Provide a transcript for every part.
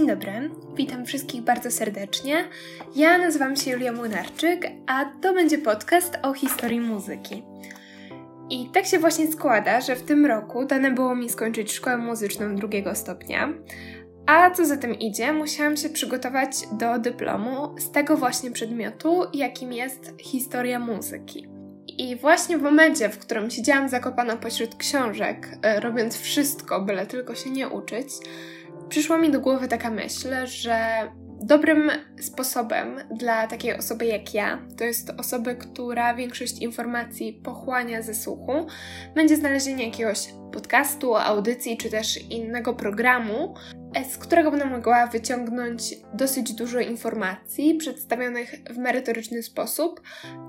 Dzień dobry, witam wszystkich bardzo serdecznie. Ja nazywam się Julia Młynarczyk, a to będzie podcast o historii muzyki. I tak się właśnie składa, że w tym roku dane było mi skończyć szkołę muzyczną drugiego stopnia, a co za tym idzie, musiałam się przygotować do dyplomu z tego właśnie przedmiotu, jakim jest historia muzyki. I właśnie w momencie, w którym siedziałam zakopana pośród książek, e, robiąc wszystko, byle tylko się nie uczyć, przyszła mi do głowy taka myśl, że dobrym sposobem dla takiej osoby jak ja, to jest osoby, która większość informacji pochłania ze słuchu, będzie znalezienie jakiegoś podcastu, audycji czy też innego programu, z którego będę mogła wyciągnąć dosyć dużo informacji przedstawionych w merytoryczny sposób,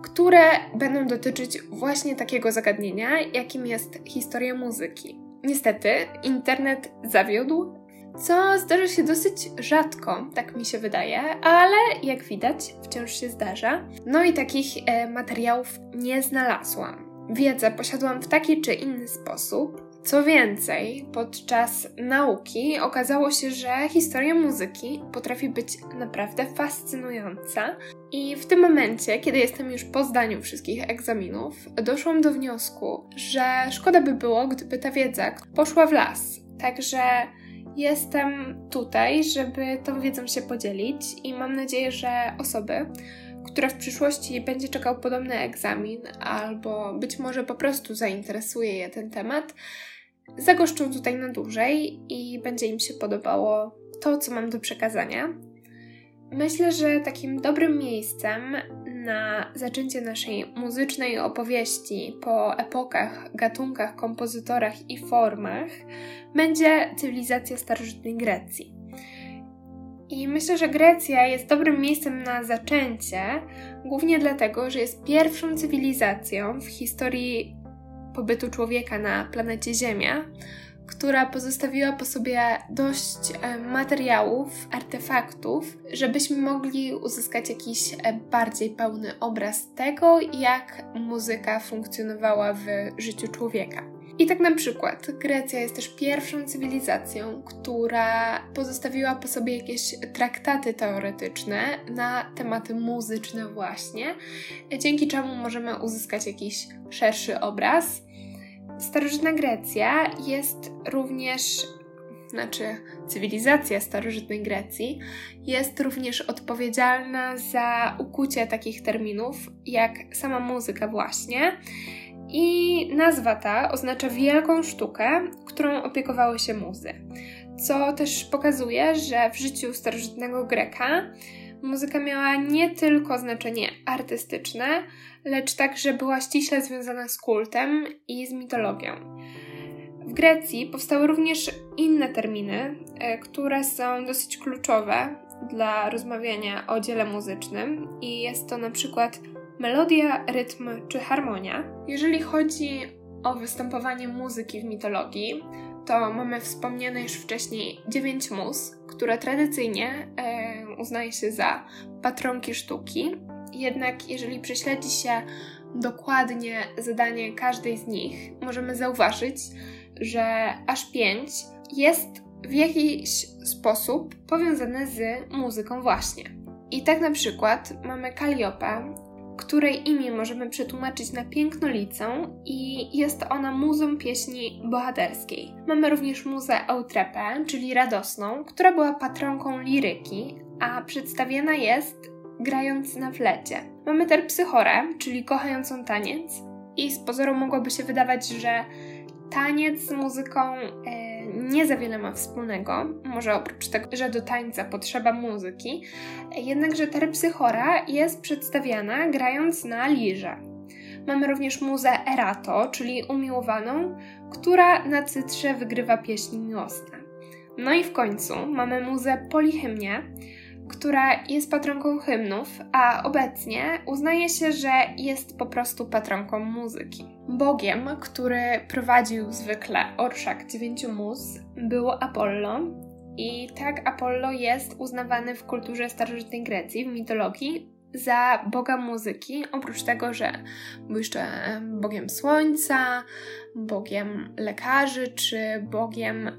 które będą dotyczyć właśnie takiego zagadnienia, jakim jest historia muzyki. Niestety, internet zawiódł, co zdarza się dosyć rzadko, tak mi się wydaje, ale jak widać, wciąż się zdarza. No i takich e, materiałów nie znalazłam. Wiedzę posiadłam w taki czy inny sposób. Co więcej, podczas nauki okazało się, że historia muzyki potrafi być naprawdę fascynująca. I w tym momencie, kiedy jestem już po zdaniu wszystkich egzaminów, doszłam do wniosku, że szkoda by było, gdyby ta wiedza poszła w las. Także Jestem tutaj, żeby tą wiedzą się podzielić i mam nadzieję, że osoby, które w przyszłości będzie czekał podobny egzamin, albo być może po prostu zainteresuje je ten temat, zagoszczą tutaj na dłużej i będzie im się podobało to, co mam do przekazania. Myślę, że takim dobrym miejscem na zaczęcie naszej muzycznej opowieści po epokach, gatunkach, kompozytorach i formach będzie cywilizacja starożytnej Grecji. I myślę, że Grecja jest dobrym miejscem na zaczęcie, głównie dlatego, że jest pierwszą cywilizacją w historii pobytu człowieka na planecie Ziemia, która pozostawiła po sobie dość e, materiałów, artefaktów, żebyśmy mogli uzyskać jakiś e, bardziej pełny obraz tego, jak muzyka funkcjonowała w życiu człowieka. I tak na przykład Grecja jest też pierwszą cywilizacją, która pozostawiła po sobie jakieś traktaty teoretyczne na tematy muzyczne właśnie, dzięki czemu możemy uzyskać jakiś szerszy obraz Starożytna Grecja jest również, znaczy cywilizacja starożytnej Grecji jest również odpowiedzialna za ukucie takich terminów jak sama muzyka właśnie. I nazwa ta oznacza wielką sztukę, którą opiekowały się muzy. Co też pokazuje, że w życiu starożytnego Greka muzyka miała nie tylko znaczenie artystyczne, lecz także była ściśle związana z kultem i z mitologią. W Grecji powstały również inne terminy, e, które są dosyć kluczowe dla rozmawiania o dziele muzycznym i jest to na przykład melodia, rytm czy harmonia. Jeżeli chodzi o występowanie muzyki w mitologii, to mamy wspomniane już wcześniej dziewięć mus, które tradycyjnie e, uznaje się za patronki sztuki. Jednak jeżeli prześledzi się dokładnie zadanie każdej z nich, możemy zauważyć, że aż pięć jest w jakiś sposób powiązane z muzyką właśnie. I tak na przykład mamy Kaliopę, której imię możemy przetłumaczyć na pięknolicą i jest ona muzą pieśni bohaterskiej. Mamy również muzę Eutrepę, czyli radosną, która była patronką liryki, a przedstawiana jest grając na flecie. Mamy Terpsychorę, czyli kochającą taniec i z pozoru mogłoby się wydawać, że taniec z muzyką e, nie za wiele ma wspólnego, może oprócz tego, że do tańca potrzeba muzyki, jednakże terpsychora jest przedstawiana grając na lirze. Mamy również muzę Erato, czyli umiłowaną, która na cytrze wygrywa pieśni miłosne. No i w końcu mamy muzę Polihymnię, która jest patronką hymnów, a obecnie uznaje się, że jest po prostu patronką muzyki. Bogiem, który prowadził zwykle orszak dziewięciu mus, był Apollo. I tak Apollo jest uznawany w kulturze starożytnej Grecji, w mitologii, za boga muzyki, oprócz tego, że był jeszcze bogiem słońca, bogiem lekarzy czy bogiem e,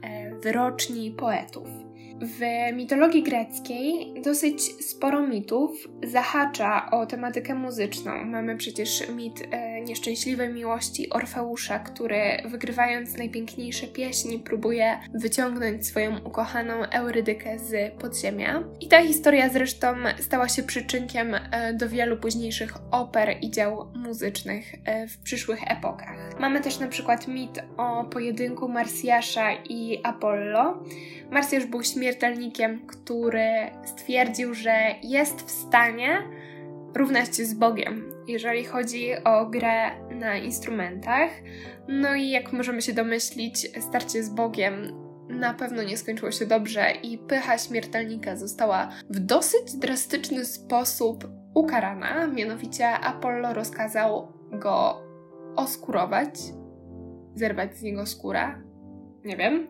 wyroczni poetów. W mitologii greckiej dosyć sporo mitów zahacza o tematykę muzyczną. Mamy przecież mit e, nieszczęśliwej miłości Orfeusza, który wygrywając najpiękniejsze pieśni próbuje wyciągnąć swoją ukochaną Eurydykę z podziemia. I ta historia zresztą stała się przyczynkiem e, do wielu późniejszych oper i dzieł muzycznych e, w przyszłych epokach. Mamy też na przykład mit o pojedynku Marsjasza i Apollo. Marsjasz był śmiertelnikiem, który stwierdził, że jest w stanie równać się z Bogiem, jeżeli chodzi o grę na instrumentach. No i jak możemy się domyślić, starcie z Bogiem na pewno nie skończyło się dobrze i pycha śmiertelnika została w dosyć drastyczny sposób ukarana. Mianowicie Apollo rozkazał go oskurować, zerwać z niego skórę. Nie wiem.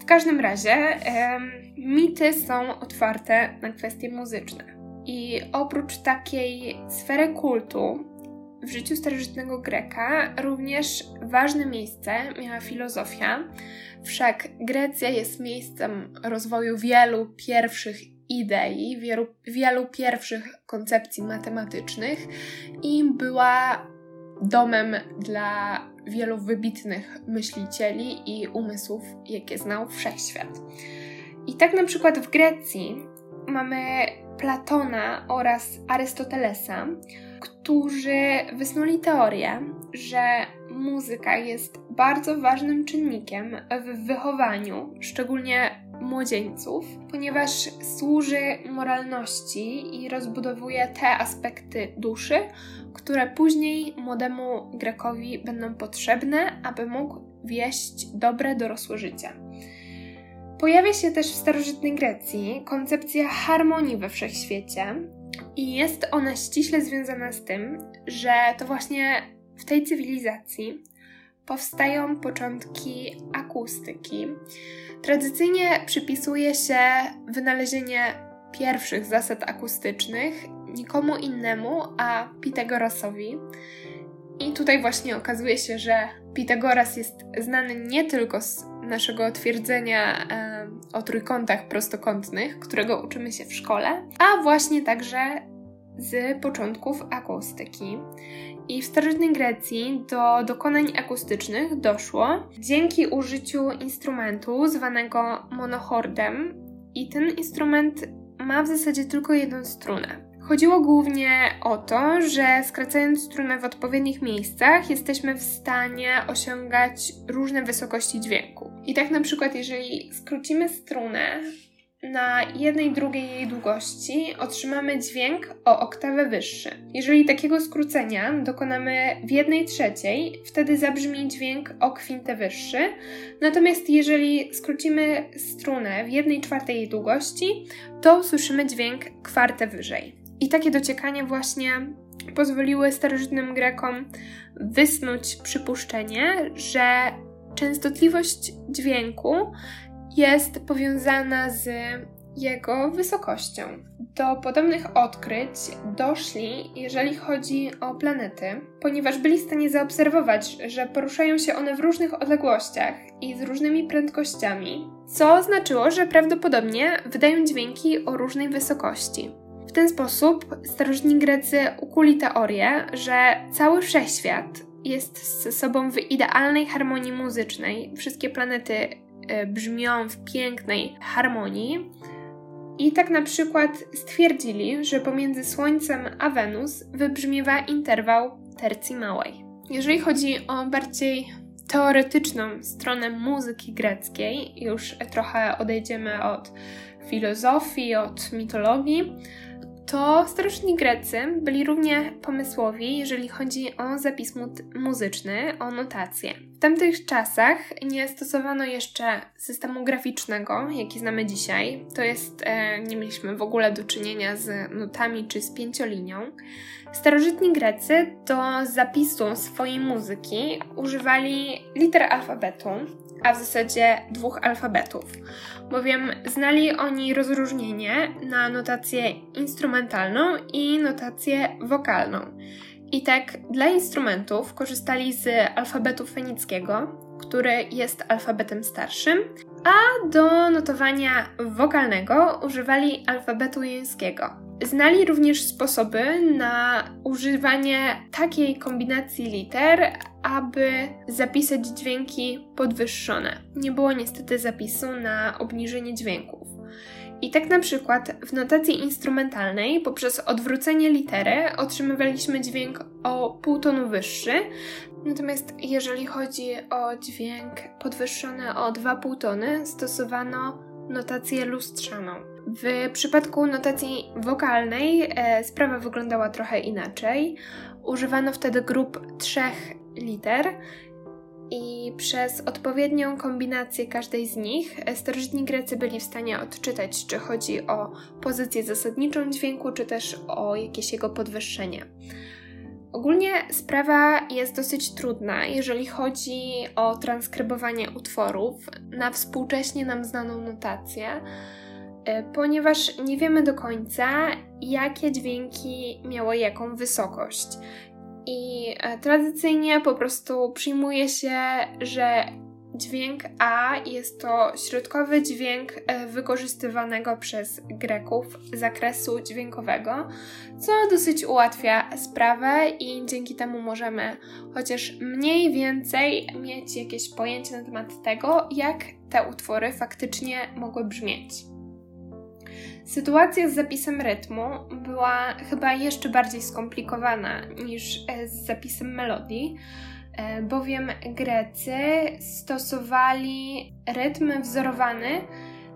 W każdym razie em, mity są otwarte na kwestie muzyczne. I oprócz takiej sfery kultu w życiu starożytnego Greka również ważne miejsce miała filozofia. Wszak Grecja jest miejscem rozwoju wielu pierwszych idei, wielu, wielu pierwszych koncepcji matematycznych i była domem dla wielu wybitnych myślicieli i umysłów, jakie znał wszechświat. I tak na przykład w Grecji mamy Platona oraz Arystotelesa, którzy wysnuli teorię, że muzyka jest bardzo ważnym czynnikiem w wychowaniu, szczególnie młodzieńców, ponieważ służy moralności i rozbudowuje te aspekty duszy, które później młodemu Grekowi będą potrzebne, aby mógł wieść dobre dorosłe życie. Pojawia się też w starożytnej Grecji koncepcja harmonii we wszechświecie i jest ona ściśle związana z tym, że to właśnie w tej cywilizacji powstają początki akustyki. Tradycyjnie przypisuje się wynalezienie pierwszych zasad akustycznych nikomu innemu, a Pitagorasowi. I tutaj właśnie okazuje się, że Pitagoras jest znany nie tylko z naszego twierdzenia o trójkątach prostokątnych, którego uczymy się w szkole, a właśnie także z początków akustyki. I w starożytnej Grecji do dokonań akustycznych doszło dzięki użyciu instrumentu zwanego monochordem. I ten instrument ma w zasadzie tylko jedną strunę. Chodziło głównie o to, że skracając strunę w odpowiednich miejscach, jesteśmy w stanie osiągać różne wysokości dźwięku. I tak na przykład, jeżeli skrócimy strunę na jednej drugiej jej długości otrzymamy dźwięk o oktawę wyższy. Jeżeli takiego skrócenia dokonamy w jednej trzeciej, wtedy zabrzmi dźwięk o kwintę wyższy. Natomiast jeżeli skrócimy strunę w jednej czwartej jej długości, to usłyszymy dźwięk kwartę wyżej. I takie dociekanie właśnie pozwoliły starożytnym Grekom wysnuć przypuszczenie, że częstotliwość dźwięku jest powiązana z jego wysokością. Do podobnych odkryć doszli, jeżeli chodzi o planety, ponieważ byli w stanie zaobserwować, że poruszają się one w różnych odległościach i z różnymi prędkościami, co znaczyło, że prawdopodobnie wydają dźwięki o różnej wysokości. W ten sposób starożytni Grecy ukuli teorię, że cały wszechświat jest ze sobą w idealnej harmonii muzycznej. Wszystkie planety e, brzmią w pięknej harmonii. I tak na przykład stwierdzili, że pomiędzy Słońcem a Wenus wybrzmiewa interwał tercji małej. Jeżeli chodzi o bardziej teoretyczną stronę muzyki greckiej, już trochę odejdziemy od filozofii, od mitologii, to starożytni Grecy byli równie pomysłowi, jeżeli chodzi o zapis muzyczny, o notację. W tamtych czasach nie stosowano jeszcze systemu graficznego, jaki znamy dzisiaj. To jest, e, nie mieliśmy w ogóle do czynienia z nutami czy z pięciolinią. Starożytni Grecy do zapisu swojej muzyki używali liter alfabetu, a w zasadzie dwóch alfabetów, bowiem znali oni rozróżnienie na notację instrumentalną i notację wokalną. I tak dla instrumentów korzystali z alfabetu fenickiego, który jest alfabetem starszym, a do notowania wokalnego używali alfabetu jońskiego. Znali również sposoby na używanie takiej kombinacji liter, aby zapisać dźwięki podwyższone. Nie było niestety zapisu na obniżenie dźwięków. I tak na przykład w notacji instrumentalnej poprzez odwrócenie litery otrzymywaliśmy dźwięk o pół tonu wyższy, natomiast jeżeli chodzi o dźwięk podwyższony o 2,5 tony, stosowano notację lustrzaną. W przypadku notacji wokalnej e, sprawa wyglądała trochę inaczej. Używano wtedy grup trzech liter i przez odpowiednią kombinację każdej z nich e, starożytni Grecy byli w stanie odczytać, czy chodzi o pozycję zasadniczą dźwięku, czy też o jakieś jego podwyższenie. Ogólnie sprawa jest dosyć trudna, jeżeli chodzi o transkrybowanie utworów na współcześnie nam znaną notację, e, ponieważ nie wiemy do końca, jakie dźwięki miały jaką wysokość. I e, tradycyjnie po prostu przyjmuje się, że dźwięk A jest to środkowy dźwięk e, wykorzystywanego przez Greków zakresu dźwiękowego, co dosyć ułatwia sprawę i dzięki temu możemy chociaż mniej więcej mieć jakieś pojęcie na temat tego, jak te utwory faktycznie mogły brzmieć. Sytuacja z zapisem rytmu była chyba jeszcze bardziej skomplikowana niż e, z zapisem melodii, bowiem Grecy stosowali rytm wzorowany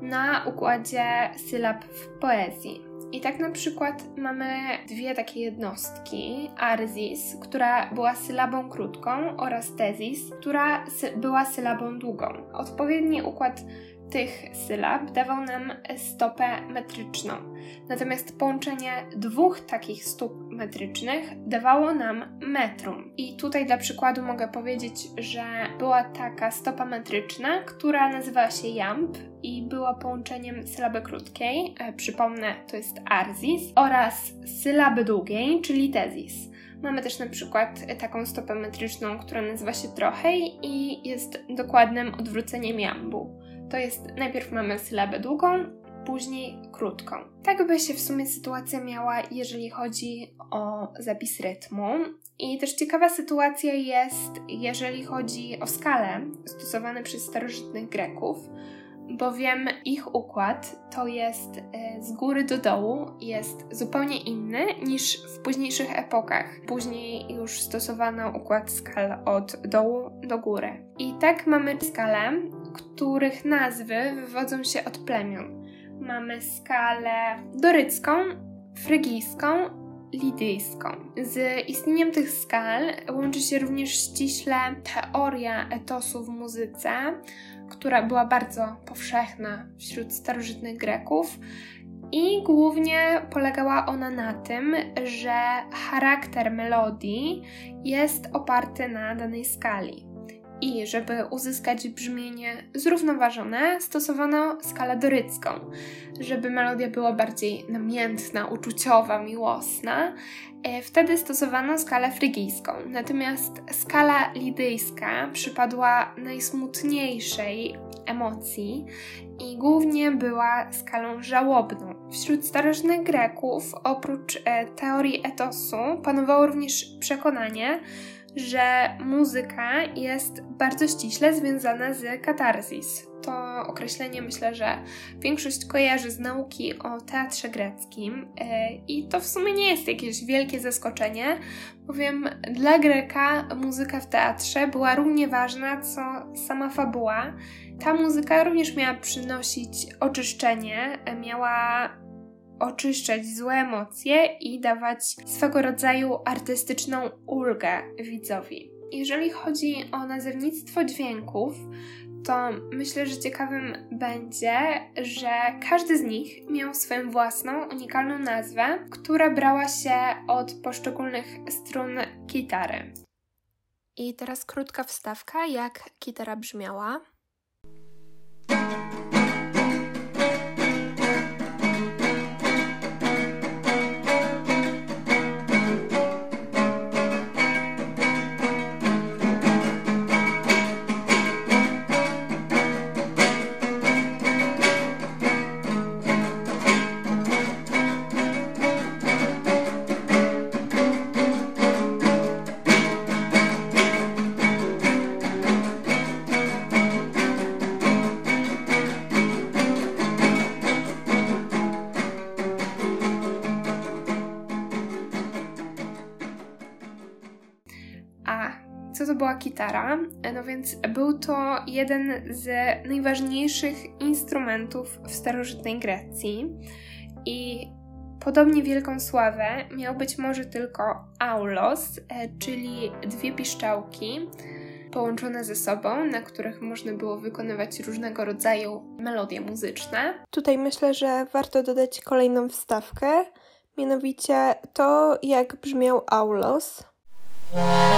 na układzie sylab w poezji. I tak na przykład mamy dwie takie jednostki: arzis, która była sylabą krótką, oraz tezis, która była sylabą długą. Odpowiedni układ tych sylab dawał nam stopę metryczną. Natomiast połączenie dwóch takich stóp metrycznych dawało nam metrum. I tutaj dla przykładu mogę powiedzieć, że była taka stopa metryczna, która nazywała się jamb i była połączeniem sylaby krótkiej, e, przypomnę, to jest arzis, oraz sylaby długiej, czyli tezis. Mamy też na przykład taką stopę metryczną, która nazywa się trochę i jest dokładnym odwróceniem jambu to jest najpierw mamy sylabę długą, później krótką. Tak by się w sumie sytuacja miała, jeżeli chodzi o zapis rytmu. I też ciekawa sytuacja jest, jeżeli chodzi o skalę stosowane przez starożytnych Greków, bowiem ich układ to jest e, z góry do dołu, jest zupełnie inny niż w późniejszych epokach. Później już stosowano układ skal od dołu do góry. I tak mamy skalę, których nazwy wywodzą się od plemion. Mamy skalę dorycką, frygijską, lidyjską. Z istnieniem tych skal łączy się również ściśle teoria etosu w muzyce, która była bardzo powszechna wśród starożytnych Greków. I głównie polegała ona na tym, że charakter melodii jest oparty na danej skali. I żeby uzyskać brzmienie zrównoważone, stosowano skalę dorycką, żeby melodia była bardziej namiętna, uczuciowa, miłosna. E, wtedy stosowano skalę frygijską, natomiast skala lidyjska przypadła najsmutniejszej emocji i głównie była skalą żałobną. Wśród starożytnych Greków, oprócz e, teorii etosu, panowało również przekonanie, że muzyka jest bardzo ściśle związana z katarzis. To określenie myślę, że większość kojarzy z nauki o teatrze greckim e, i to w sumie nie jest jakieś wielkie zaskoczenie, bowiem dla Greka muzyka w teatrze była równie ważna co sama fabuła. Ta muzyka również miała przynosić oczyszczenie, e, miała oczyszczać złe emocje i dawać swego rodzaju artystyczną ulgę widzowi. Jeżeli chodzi o nazewnictwo dźwięków, to myślę, że ciekawym będzie, że każdy z nich miał swoją własną, unikalną nazwę, która brała się od poszczególnych strun gitary. I teraz krótka wstawka, jak gitara brzmiała. Była kitara? No więc był to jeden z najważniejszych instrumentów w starożytnej Grecji i podobnie wielką sławę miał być może tylko aulos, czyli dwie piszczałki, połączone ze sobą, na których można było wykonywać różnego rodzaju melodie muzyczne. Tutaj myślę, że warto dodać kolejną wstawkę, mianowicie to, jak brzmiał aulos. Yeah.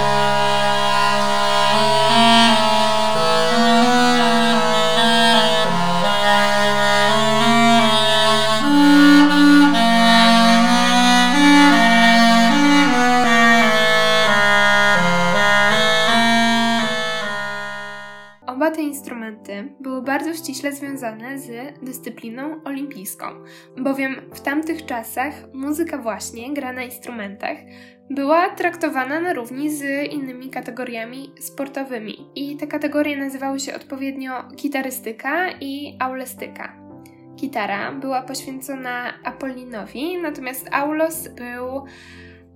Były bardzo ściśle związane z dyscypliną olimpijską, bowiem w tamtych czasach muzyka właśnie gra na instrumentach była traktowana na równi z innymi kategoriami sportowymi. I te kategorie nazywały się odpowiednio gitarystyka i aulestyka. Gitara była poświęcona Apollinowi, natomiast aulos był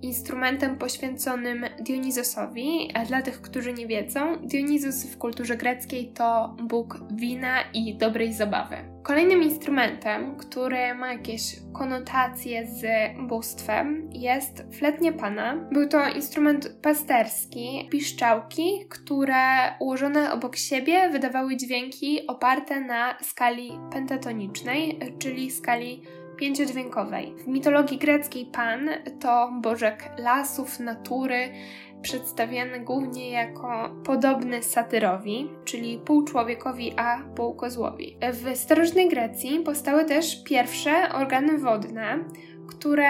instrumentem poświęconym Dionizosowi. A dla tych, którzy nie wiedzą, Dionizos w kulturze greckiej to bóg wina i dobrej zabawy. Kolejnym instrumentem, który ma jakieś konotacje z bóstwem, jest fletnie pana. Był to instrument pasterski, piszczałki, które ułożone obok siebie wydawały dźwięki oparte na skali pentatonicznej, czyli skali pięciodźwiękowej. W mitologii greckiej Pan to bożek lasów, natury, przedstawiany głównie jako podobny satyrowi, czyli pół człowiekowi, a pół kozłowi. W starożytnej Grecji powstały też pierwsze organy wodne, które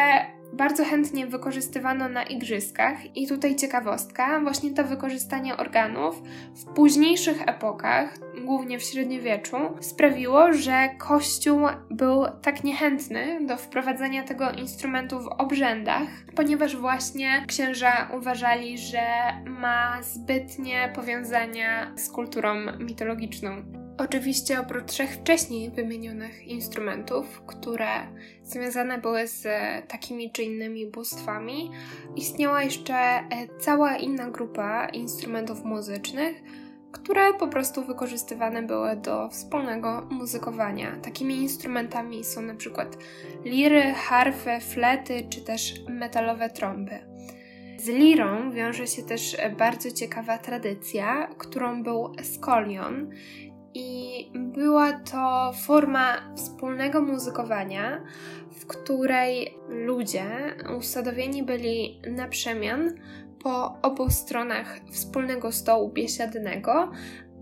bardzo chętnie wykorzystywano na igrzyskach. I tutaj ciekawostka, właśnie to wykorzystanie organów w późniejszych epokach, głównie w średniowieczu, sprawiło, że Kościół był tak niechętny do wprowadzania tego instrumentu w obrzędach, ponieważ właśnie księża uważali, że ma zbytnie powiązania z kulturą mitologiczną. Oczywiście oprócz trzech wcześniej wymienionych instrumentów, które związane były z takimi czy innymi bóstwami, istniała jeszcze cała inna grupa instrumentów muzycznych, które po prostu wykorzystywane były do wspólnego muzykowania. Takimi instrumentami są na przykład liry, harfy, flety czy też metalowe trąby. Z lirą wiąże się też bardzo ciekawa tradycja, którą był skolion i była to forma wspólnego muzykowania, w której ludzie usadowieni byli na przemian po obu stronach wspólnego stołu biesiadnego,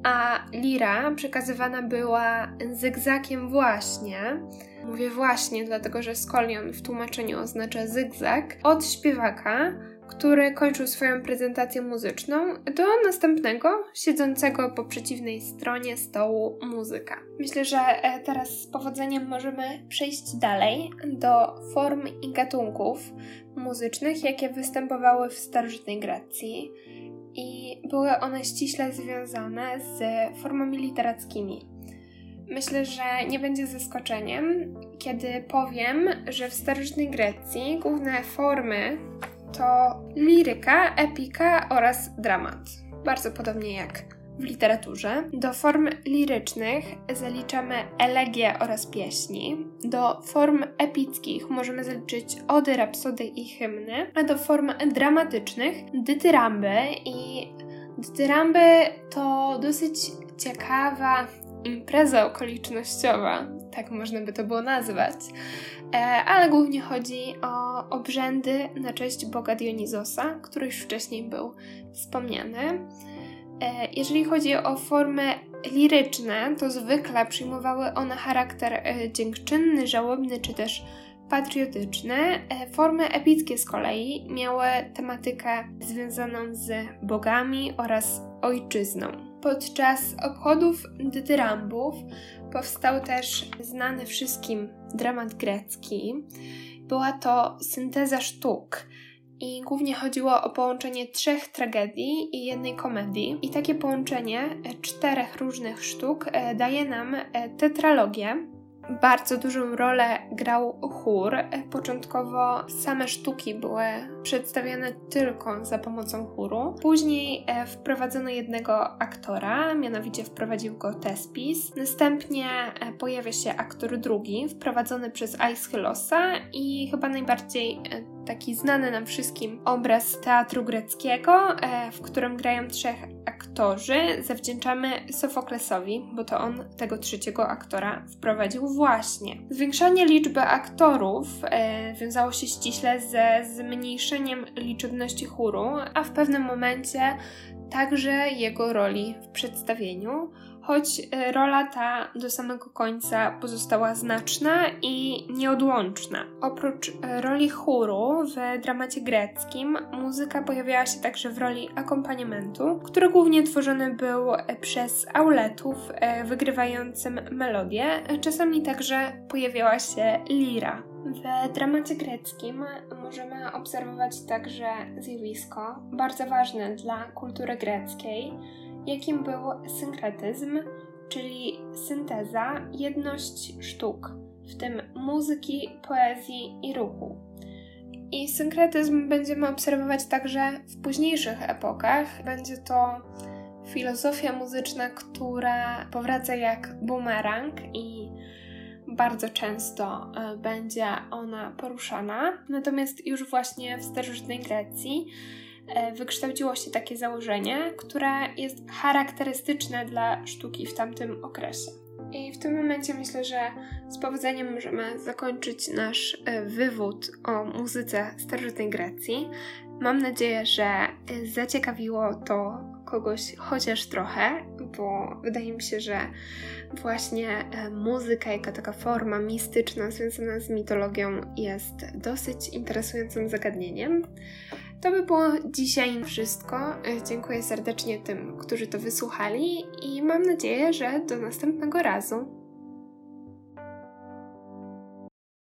a lira przekazywana była zygzakiem właśnie. Mówię właśnie, dlatego że skolion w tłumaczeniu oznacza zygzak od śpiewaka który kończył swoją prezentację muzyczną, do następnego, siedzącego po przeciwnej stronie stołu muzyka. Myślę, że e, teraz z powodzeniem możemy przejść dalej do form i gatunków muzycznych, jakie występowały w starożytnej Grecji. I były one ściśle związane z formami literackimi. Myślę, że nie będzie zaskoczeniem, kiedy powiem, że w starożytnej Grecji główne formy to liryka, epika oraz dramat. Bardzo podobnie jak w literaturze. Do form lirycznych zaliczamy elegie oraz pieśni. Do form epickich możemy zaliczyć ody, rapsody i hymny. A do form dramatycznych dytyramby i dytyramby to dosyć ciekawa impreza okolicznościowa, tak można by to było nazwać, ale głównie chodzi o obrzędy na cześć Boga Dionizosa, który już wcześniej był wspomniany. E, jeżeli chodzi o formy liryczne, to zwykle przyjmowały one charakter e, dziękczynny, żałobny czy też patriotyczny. Formy epickie z kolei miały tematykę związaną z bogami oraz ojczyzną. Podczas obchodów dytyrambów powstał też znany wszystkim dramat grecki. Była to synteza sztuk i głównie chodziło o połączenie trzech tragedii i jednej komedii. I takie połączenie czterech różnych sztuk e, daje nam e, tetralogię. Bardzo dużą rolę grał chór. Początkowo same sztuki były przedstawiane tylko za pomocą chóru. Później e, wprowadzono jednego aktora, mianowicie wprowadził go Tespis. Następnie e, pojawia się aktor drugi, wprowadzony przez Aeschylosa i chyba najbardziej e, taki znany nam wszystkim obraz teatru greckiego, w którym grają trzech aktorzy, zawdzięczamy Sofoklesowi, bo to on tego trzeciego aktora wprowadził właśnie. Zwiększanie liczby aktorów e, wiązało się ściśle ze zmniejszeniem liczebności chóru, a w pewnym momencie także jego roli w przedstawieniu choć e, rola ta do samego końca pozostała znaczna i nieodłączna. Oprócz e, roli chóru w dramacie greckim, muzyka pojawiała się także w roli akompaniamentu, który głównie tworzony był e, przez auletów wygrywającym melodię, czasami także pojawiała się lira. W dramacie greckim możemy obserwować także zjawisko bardzo ważne dla kultury greckiej, jakim był synkretyzm, czyli synteza, jedność sztuk, w tym muzyki, poezji i ruchu. I synkretyzm będziemy obserwować także w późniejszych epokach. Będzie to filozofia muzyczna, która powraca jak bumerang i bardzo często e, będzie ona poruszana. Natomiast już właśnie w starożytnej Grecji wykształciło się takie założenie, które jest charakterystyczne dla sztuki w tamtym okresie. I w tym momencie myślę, że z powodzeniem możemy zakończyć nasz e, wywód o muzyce starożytnej Grecji. Mam nadzieję, że e, zaciekawiło to kogoś chociaż trochę, bo wydaje mi się, że właśnie muzyka jako taka forma mistyczna związana z mitologią jest dosyć interesującym zagadnieniem. To by było dzisiaj wszystko. E, dziękuję serdecznie tym, którzy to wysłuchali i mam nadzieję, że do następnego razu.